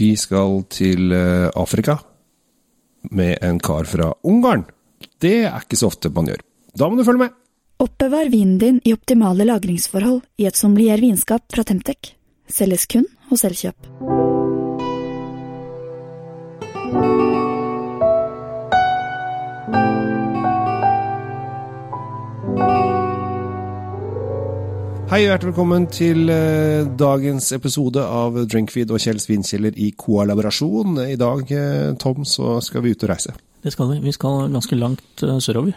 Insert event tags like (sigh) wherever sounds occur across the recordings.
Vi skal til eh, Afrika med en kar fra Ungarn. Det er ikke så ofte man gjør. Da må du følge med! Oppbevar vinen din i optimale lagringsforhold i et sommelier vinskap fra Temtec. Selges kun hos Elkjøp. Hei og hjertelig velkommen til eh, dagens episode av Drinkfeed og Kjell Svinkjeller i koalaborasjon. I dag, eh, Tom, så skal vi ut og reise. Det skal vi. Vi skal ganske langt eh, sørover.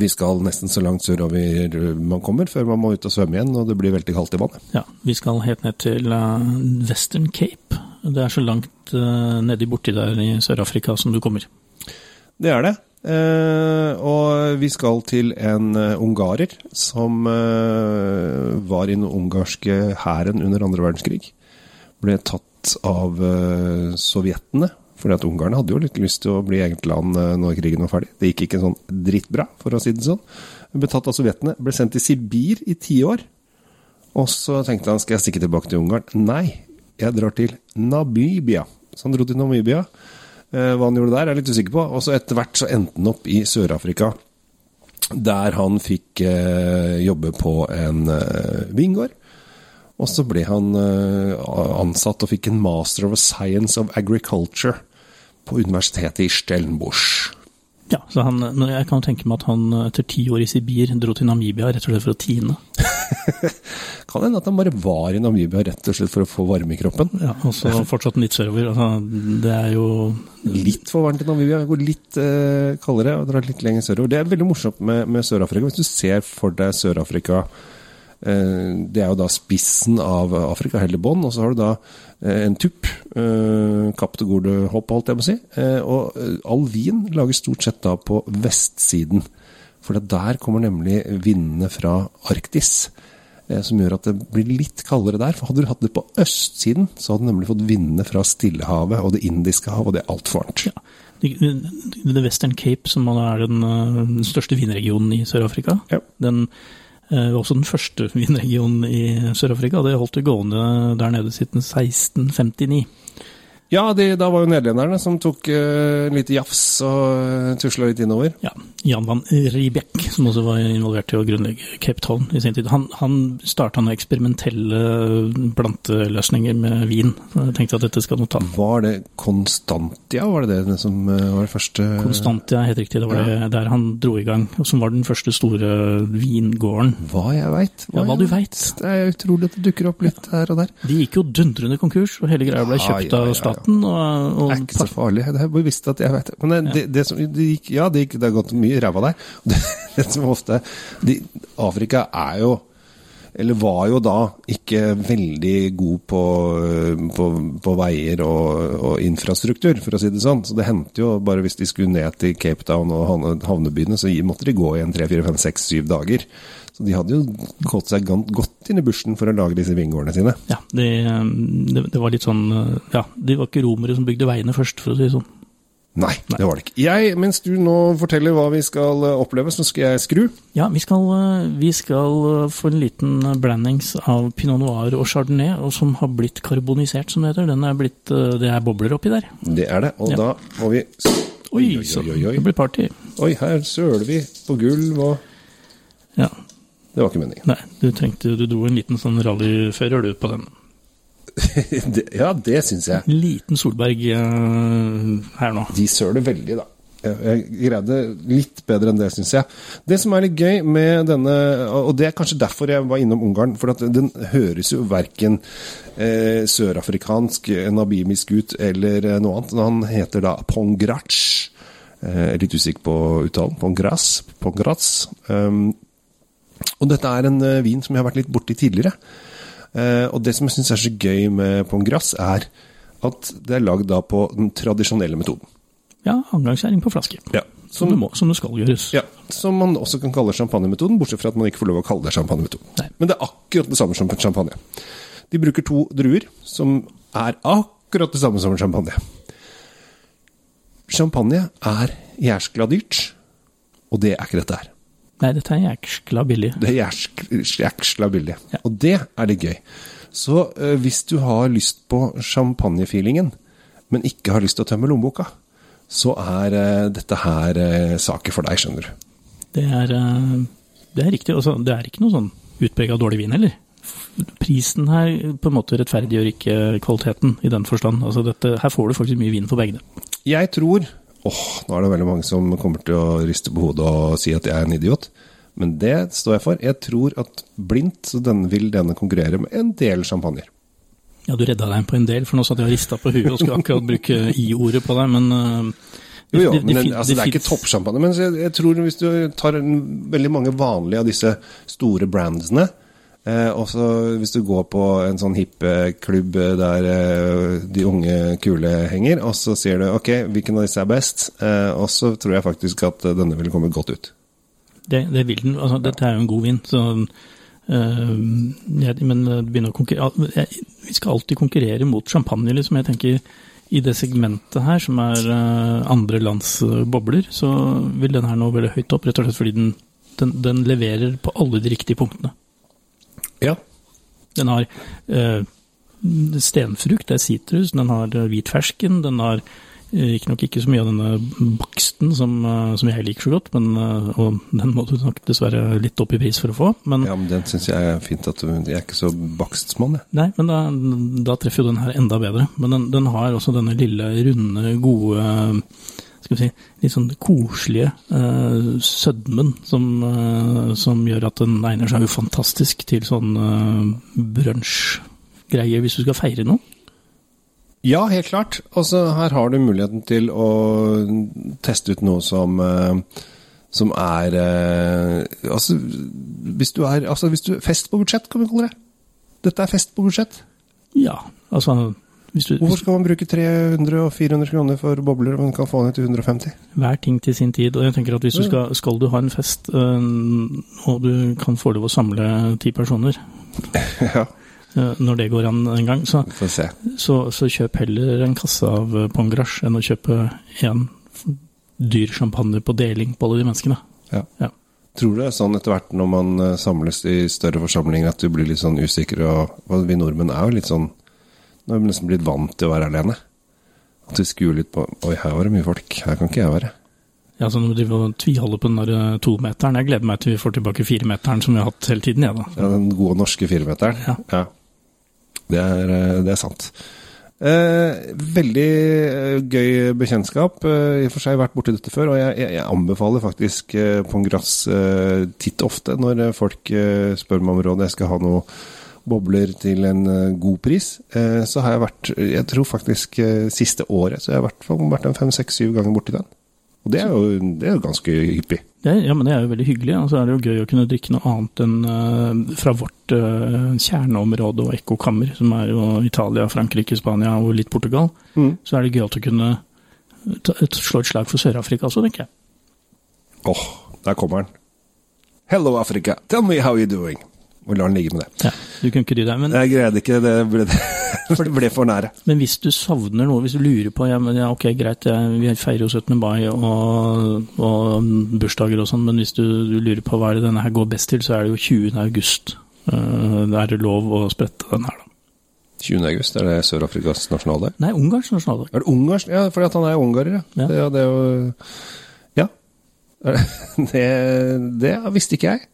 Vi skal nesten så langt sørover man kommer, før man må ut og svømme igjen, og det blir veldig kaldt i vannet. Ja, Vi skal helt ned til eh, Western Cape. Det er så langt nedi borti der i Sør-Afrika som du kommer. Det er det. Eh, og vi skal til en uh, ungarer som uh, var i den ungarske hæren under andre verdenskrig. Ble tatt av uh, sovjetene, fordi at ungarerne hadde jo litt lyst til å bli eget land når krigen var ferdig. Det gikk ikke sånn drittbra, for å si det sånn. Ble tatt av sovjetene, ble sendt til Sibir i ti år. Og så tenkte han skal jeg stikke tilbake til Ungarn. Nei, jeg drar til Namibia. Så han dro til Namibia. Eh, hva han gjorde der, er jeg litt usikker på. Og så etter hvert så endte han opp i Sør-Afrika, der han fikk eh, jobbe på en eh, vingård. Og så ble han ansatt og fikk en master of science of agriculture på universitetet i Stellenbosch. Ja, så han, Jeg kan tenke meg at han etter ti år i Sibir dro til Namibia rett og slett for å tine. (laughs) kan hende at han bare var i Namibia rett og slett for å få varme i kroppen. Ja, Og så fortsatt litt sørover. Altså, det er jo Litt for varmt i Namibia. Går litt eh, kaldere og drar litt lenger sørover. Det er veldig morsomt med, med Sør-Afrika. Hvis du ser for deg Sør-Afrika eh, Det er jo da spissen av Afrika, hele bånn, og så har du da eh, en tupp. Eh, Kapp til gode hopp, holdt jeg på å si. Eh, og eh, all vin lages stort sett da på vestsiden. For der kommer nemlig vindene fra Arktis. Eh, som gjør at det blir litt kaldere der. For hadde du hatt det på østsiden, så hadde du nemlig fått vindene fra Stillehavet og Det indiske hav, og det er altfor varmt. Ja. The Western Cape, som er den, eh, den største vindregionen i Sør-Afrika, ja. den var også den første (laughs) vindregionen i Sør-Afrika. Det holdt det gående der nede siden 1659. Ja, de, da var jo nederlenderne som tok uh, en lite jafs og uh, tusla litt innover. Ja. Jan van Riebeck, som også var involvert i å grunnlegge Cape Town i sin tid. Han, han starta noen eksperimentelle planteløsninger med vin. Jeg tenkte at dette skal noe ta. Var det Constantia, var det det som var det første Constantia, helt riktig. Det var ja. det der han dro i gang. Og som var den første store vingården. Hva jeg veit. Ja, hva du veit. Det er utrolig at det dukker opp litt her og der. De gikk jo dundrende konkurs, og hele greia ble kjøpt ja, av staten maten. Og, og, det er ikke så farlig. Det er bevisst at jeg vet det. Men det, det, det som, det gikk, ja, det, gikk, det har gått mye ræva der. (laughs) Det, som ofte de, Afrika er jo eller var jo da ikke veldig god på, på, på veier og, og, infrastruktur, for å si det sånn. Så det hendte jo bare hvis de skulle ned til Cape Town og havnebyene, så måtte de gå igjen tre, fire, fem, seks, syv dager. Så de hadde jo gått seg godt inn i bushen for å lage disse vingårdene sine. Ja, det, det, det var litt sånn Ja, de var ikke romere som bygde veiene først, for å si det sånn. Nei, Nei, det var det ikke. Jeg, mens du nå forteller hva vi skal eh, oppleve, så skal jeg skru. Ja, vi skal, eh, vi skal eh, få en liten blandings av pinot noir og chardonnay, og som har blitt karbonisert, som det heter. Den er blitt, det er bobler oppi der. Det er det, og ja. da må vi Oi, oi, oi, oi, oi. det blir party. Oi, her søler vi på gulv og Ja. Det var ikke meningen. Nei, du tenkte, Du dro en liten sånn rallyfører, du, på den. (laughs) ja, det syns jeg. Liten Solberg uh, her nå. De søler veldig, da. Jeg greide litt bedre enn det, syns jeg. Det som er litt gøy med denne, og det er kanskje derfor jeg var innom Ungarn, for at den høres jo verken eh, sørafrikansk, nabimisk ut eller noe annet. Han heter da Pongrac. Eh, litt usikker på uttalen. Pongras. Pongras. Um, og dette er en uh, vin som jeg har vært litt borti tidligere. Uh, og det som jeg syns er så gøy med Pongras, er at det er lagd da på den tradisjonelle metoden. Ja, angangsgjæring på flaske. Ja. Som, som, det må, som, det skal gjøres. Ja, Som man også kan kalle champagnemetoden, bortsett fra at man ikke får lov å kalle det champagnemetoden. Men det er akkurat det samme som champagne. De bruker to druer som er akkurat det samme som champagne. Champagne er jæskla dyrt, og det er ikke dette her. Nei, dette er jækskla billig. Det er jækskla billig. Ja. Og det er litt gøy. Så uh, hvis du har lyst på champagnefeelingen, men ikke har lyst til å tømme lommeboka, så er uh, dette her uh, saken for deg, skjønner du. Det er, eh, det er riktig. Altså, det er ikke noe sånn utprega dårlig vin heller. Prisen her på en måte rettferdiggjør ikke kvaliteten i den forstand. Altså, dette, her får du faktisk mye vin for begge. Jeg tror Åh, nå er det veldig mange som kommer til å riste på hodet og si at jeg er en idiot. Men det står jeg for. Jeg tror at blindt så denne, vil denne konkurrere med en del sjampanjer. Ja, du redda deg på en del, for nå satt jeg og rista på huet og skulle akkurat bruke i-ordet på deg, men uh, Jo, jo, men fin- altså, det er ikke toppsjampanje. Men jeg, jeg tror hvis du tar en, veldig mange vanlige av disse store brandsene, eh, og så hvis du går på en sånn hippeklubb der eh, de unge kule henger, og så sier du ok, hvilken av disse er best, eh, og så tror jeg faktisk at eh, denne vil komme godt ut. Det, det vil den. Altså, dette er jo en god vin, så øh, jeg, Men det begynner å konkurrere jeg, Vi skal alltid konkurrere mot champagne, liksom. Jeg tenker i det segmentet her, som er øh, andre lands bobler, så vil den her nå veldig høyt opp, rett og slett fordi den, den, den leverer på alle de riktige punktene. Ja. Den har øh, stenfrukt, det er sitrus, den har øh, hvit fersken, den har Riktignok ikke så mye av denne baksten som, eh, som jeg liker så godt, men, eh, og den må du nok dessverre litt opp i pris for å få. Men, ja, men den syns jeg er fint at du Jeg er ikke så bakstsmann, jeg. nei, men da, da treffer jo den her enda bedre. Men den, den har også denne lille, runde, gode skal vi si, litt sånn koselige uh, sødmen som, uh, som gjør at den egner seg jo fantastisk til sånn uh, brunsjgreie hvis du skal feire noe. Ja, helt klart. Altså, her har du muligheten til å teste ut noe som uh, som er Altså, hvis du er altså, hvis du, Fest på budsjett, kan vi kalle det. Dette er fest på budsjett. Ja, altså du, Hvorfor skal man bruke 300 og 400 kroner for bobler man kan få ned til 150? Hver ting til sin tid. Og jeg tenker at hvis du skal, skal du ha en fest, øh, og du kan få lov å samle ti personer, (laughs) ja, øh, når det går an en gang, så, så, så kjøp heller en kasse av øh, Pongrash enn å kjøpe én dyr champagne på deling på alle de menneskene. Ja. Ja. Tror du det er sånn etter hvert når man eh, samles i større forsamlinger at du blir litt sånn usikker, og vi nordmenn er jo litt sånn Nå har vi nesten blitt vant til å være alene. At vi skuer litt på Oi, her var det mye folk. Her kan ikke jeg være. Ja, så når og tviholder på den der øh, tometeren, jeg gleder meg til vi får tilbake firemeteren som vi har hatt hele tiden, jeg da. Ja, den gode norske firemeteren. Ja. Det, er, eh, det er sant. Eh, veldig eh, gøy bekjentskap. Eh, I og for seg vært borti dette før, og jeg, jeg, jeg anbefaler faktisk eh, Pongras eh, titt ofte når eh, folk eh, spør meg om råd. Jeg skal ha noe bobler til en eh, god pris. Eh, så har jeg vært, jeg tror faktisk eh, siste året, så jeg har vært, vært en fem, seks, syv ganger borti den. Og det er jo, det er jo ganske hyppig. Det, ja, men det er jo veldig hyggelig. Og så er det jo gøy å kunne drikke noe annet enn uh, fra vårt uh, kjerneområde og ekkokammer, som er jo Italia, Frankrike, Spania og litt Portugal. Mm. Så er det gøyalt å kunne ta, et, slå et slag for Sør-Afrika også, tenker jeg. Åh, der kommer den. Hello, Africa. Tell me how you doing. Og lar den ligge med det. Ja, du kunne ikke dy deg. Men, Jeg greide ikke, det ble, (laughs) det ble for nære. men hvis du savner noe, hvis du lurer på ja, men ja, ok, greit, ja, vi feirer jo 17. mai og, og bursdager og sånn, men hvis du, du lurer på hva er det denne her går best til, så er det jo 20. august. Uh, det er lov å sprette den her, da. 20. august, er det Sør-Afrikas nasjonaldag? Nei, Ungarns nasjonaldag. Er det Ungarns? Ja, fordi at han er ungarer, ja. Ja. Det, det er jo Ja. (laughs) Det, det visste ikke jeg.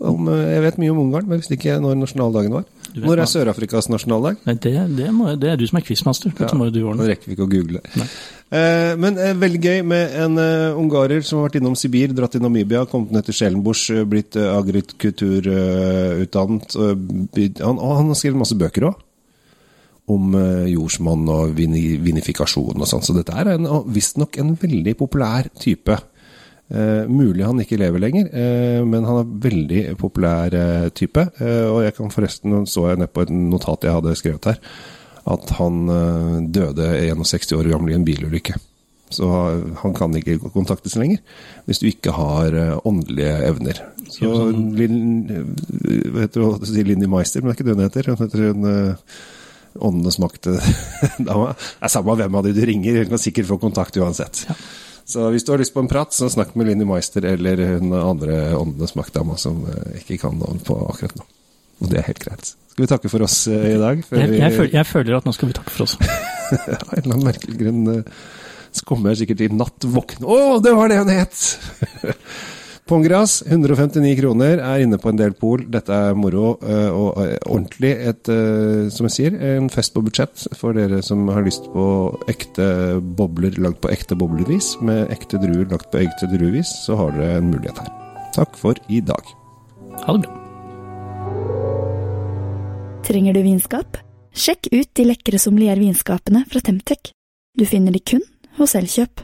Om, eh, jeg vet mye om Ungarn, men jeg visste ikke når nasjonaldagen var. Når er Sør-Afrikas nasjonaldag? Nei, det, det, må, det er du som er quizmaster. Dette må jo du Nå rekker vi ikke å google. Eh, men eh, veldig gøy med en eh, ungarer som har vært innom Sibir, dratt til Namibia, kommet ned til Stellenbosch, eh, blitt eh, agrikulturutdannet. han, han har skrevet masse bøker òg. Om eh, jordsmonn og vini, vinifikasjon og sånn. Så dette er visstnok en veldig populær type. Eh, mulig han ikke lever lenger, eh, men han er veldig populær eh, type. Eh, og jeg kan forresten, nå så jeg ned på et notat jeg hadde skrevet her, at han eh, døde 61 år gammel i en bilulykke. Så han kan ikke kontaktes lenger hvis du ikke har eh, åndelige evner. Så eh, hva heter hun, Linni Meister, men det er ikke det hun heter. Hun heter hun eh, Åndenes makt (laughs) dama. Det er samme hvem av de du ringer, hun kan sikkert få kontakt uansett. Ja. Så hvis du har lyst på en prat, så snakk med Linni Meister eller hun andre Åndenes makt-dama som eh, ikke kan noe på akkurat nå. Og det er helt greit. Skal vi takke for oss eh, i dag? Jeg, jeg, føler, jeg føler at nå skal vi takke for oss. (laughs) Av en eller annen merkelig grunn eh, så kommer jeg sikkert i natt våkne Å, det var det hun het! (laughs) Pongras, 159 kroner, er inne på en del pol. Dette er moro eh, og eh, ordentlig. Et, eh, som jeg sier, en fest på budsjett for dere som har lyst på ekte bobler lagd på ekte boblervis, med ekte druer lagt på ekte druevis, så har dere en mulighet her. Takk for i dag. Ha det bra. Trenger du vinskap? Sjekk ut de lekre sommeliervinskapene fra Temtec. Du finner de kun hos Elkjøp.